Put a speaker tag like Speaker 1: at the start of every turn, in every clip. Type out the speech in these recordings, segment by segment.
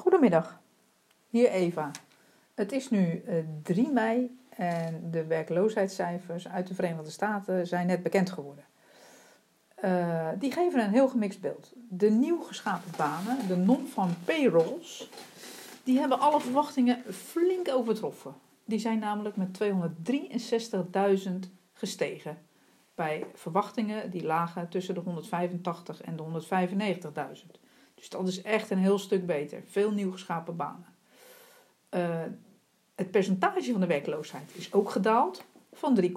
Speaker 1: Goedemiddag, hier Eva. Het is nu 3 eh, mei en de werkloosheidscijfers uit de Verenigde Staten zijn net bekend geworden. Uh, die geven een heel gemixt beeld. De nieuw geschapen banen, de non-farm payrolls, die hebben alle verwachtingen flink overtroffen. Die zijn namelijk met 263.000 gestegen. Bij verwachtingen die lagen tussen de 185 en de 195.000. Dus dat is echt een heel stuk beter. Veel nieuw geschapen banen. Uh, het percentage van de werkloosheid is ook gedaald van 3,8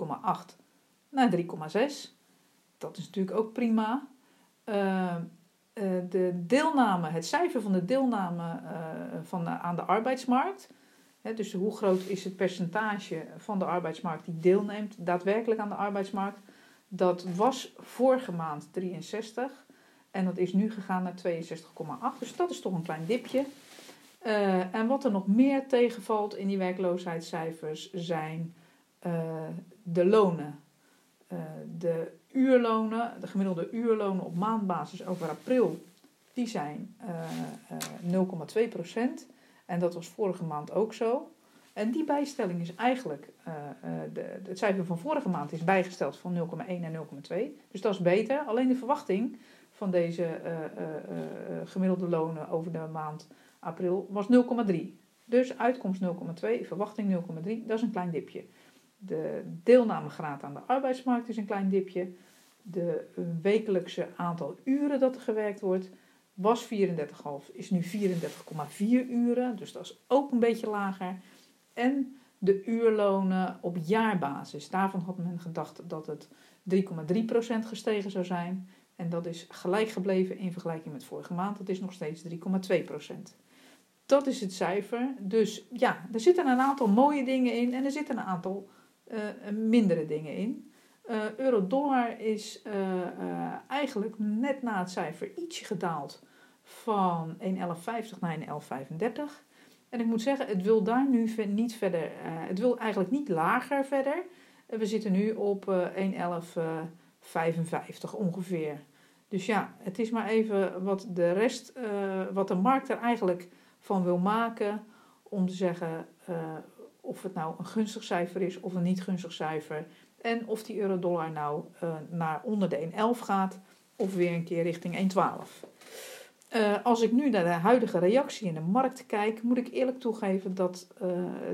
Speaker 1: naar 3,6. Dat is natuurlijk ook prima. Uh, uh, de deelname, het cijfer van de deelname van aan de arbeidsmarkt. Hè, dus hoe groot is het percentage van de arbeidsmarkt die deelneemt daadwerkelijk aan de arbeidsmarkt? Dat was vorige maand 63 en dat is nu gegaan naar 62,8. Dus dat is toch een klein dipje. Uh, en wat er nog meer tegenvalt in die werkloosheidscijfers zijn uh, de lonen. Uh, de uurlonen, de gemiddelde uurlonen op maandbasis over april, die zijn 0,2 procent. En dat was vorige maand ook zo. En die bijstelling is eigenlijk, de, het cijfer van vorige maand is bijgesteld van 0,1 naar 0,2. Dus dat is beter. Alleen de verwachting van deze uh, uh, gemiddelde lonen over de maand april was 0,3. Dus uitkomst 0,2, verwachting 0,3, dat is een klein dipje. De deelnamegraad aan de arbeidsmarkt is een klein dipje. De wekelijkse aantal uren dat er gewerkt wordt was 34,5, is nu 34,4 uren. Dus dat is ook een beetje lager. En de uurlonen op jaarbasis. Daarvan had men gedacht dat het 3,3% gestegen zou zijn. En dat is gelijk gebleven in vergelijking met vorige maand. Dat is nog steeds 3,2% Dat is het cijfer. Dus ja, er zitten een aantal mooie dingen in en er zitten een aantal uh, mindere dingen in. Uh, Euro-dollar is uh, eigenlijk net na het cijfer ietsje gedaald van 1,1150 naar 1,1135. En ik moet zeggen, het wil daar nu niet verder, het wil eigenlijk niet lager verder. we zitten nu op 1,1155 ongeveer. Dus ja, het is maar even wat de rest, uh, wat de markt er eigenlijk van wil maken om te zeggen uh, of het nou een gunstig cijfer is of een niet gunstig cijfer. En of die euro-dollar nou uh, naar onder de 1,11 gaat of weer een keer richting 1,12. als ik nu naar de huidige reactie in de markt kijk, moet ik eerlijk toegeven dat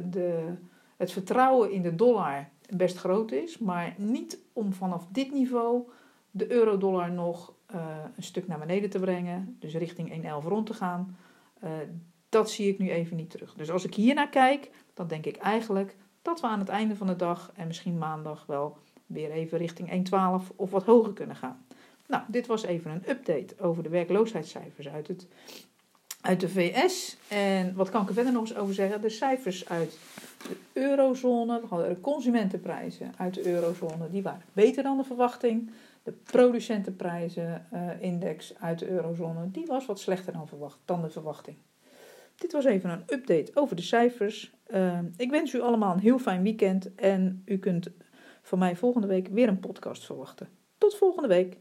Speaker 1: de, het vertrouwen in de dollar best groot is. Maar niet om vanaf dit niveau de euro-dollar nog uh, een stuk naar beneden te brengen, dus richting 1,11 rond te gaan, uh, dat zie ik nu even niet terug. Dus als ik hier naar kijk, dan denk ik eigenlijk dat we aan het einde van de dag en misschien maandag wel weer even richting 1,12 of wat hoger kunnen gaan. Nou, dit was even een update over de werkloosheidscijfers uit, het, uit de VS. En wat kan ik er verder nog eens over zeggen? De cijfers uit de eurozone, we hadden de consumentenprijzen uit de eurozone, die waren beter dan de verwachting. De producentenprijzenindex uh, uit de eurozone, die was wat slechter dan, verwacht, dan de verwachting. Dit was even een update over de cijfers. Uh, ik wens u allemaal een heel fijn weekend en u kunt van mij volgende week weer een podcast verwachten. Tot volgende week.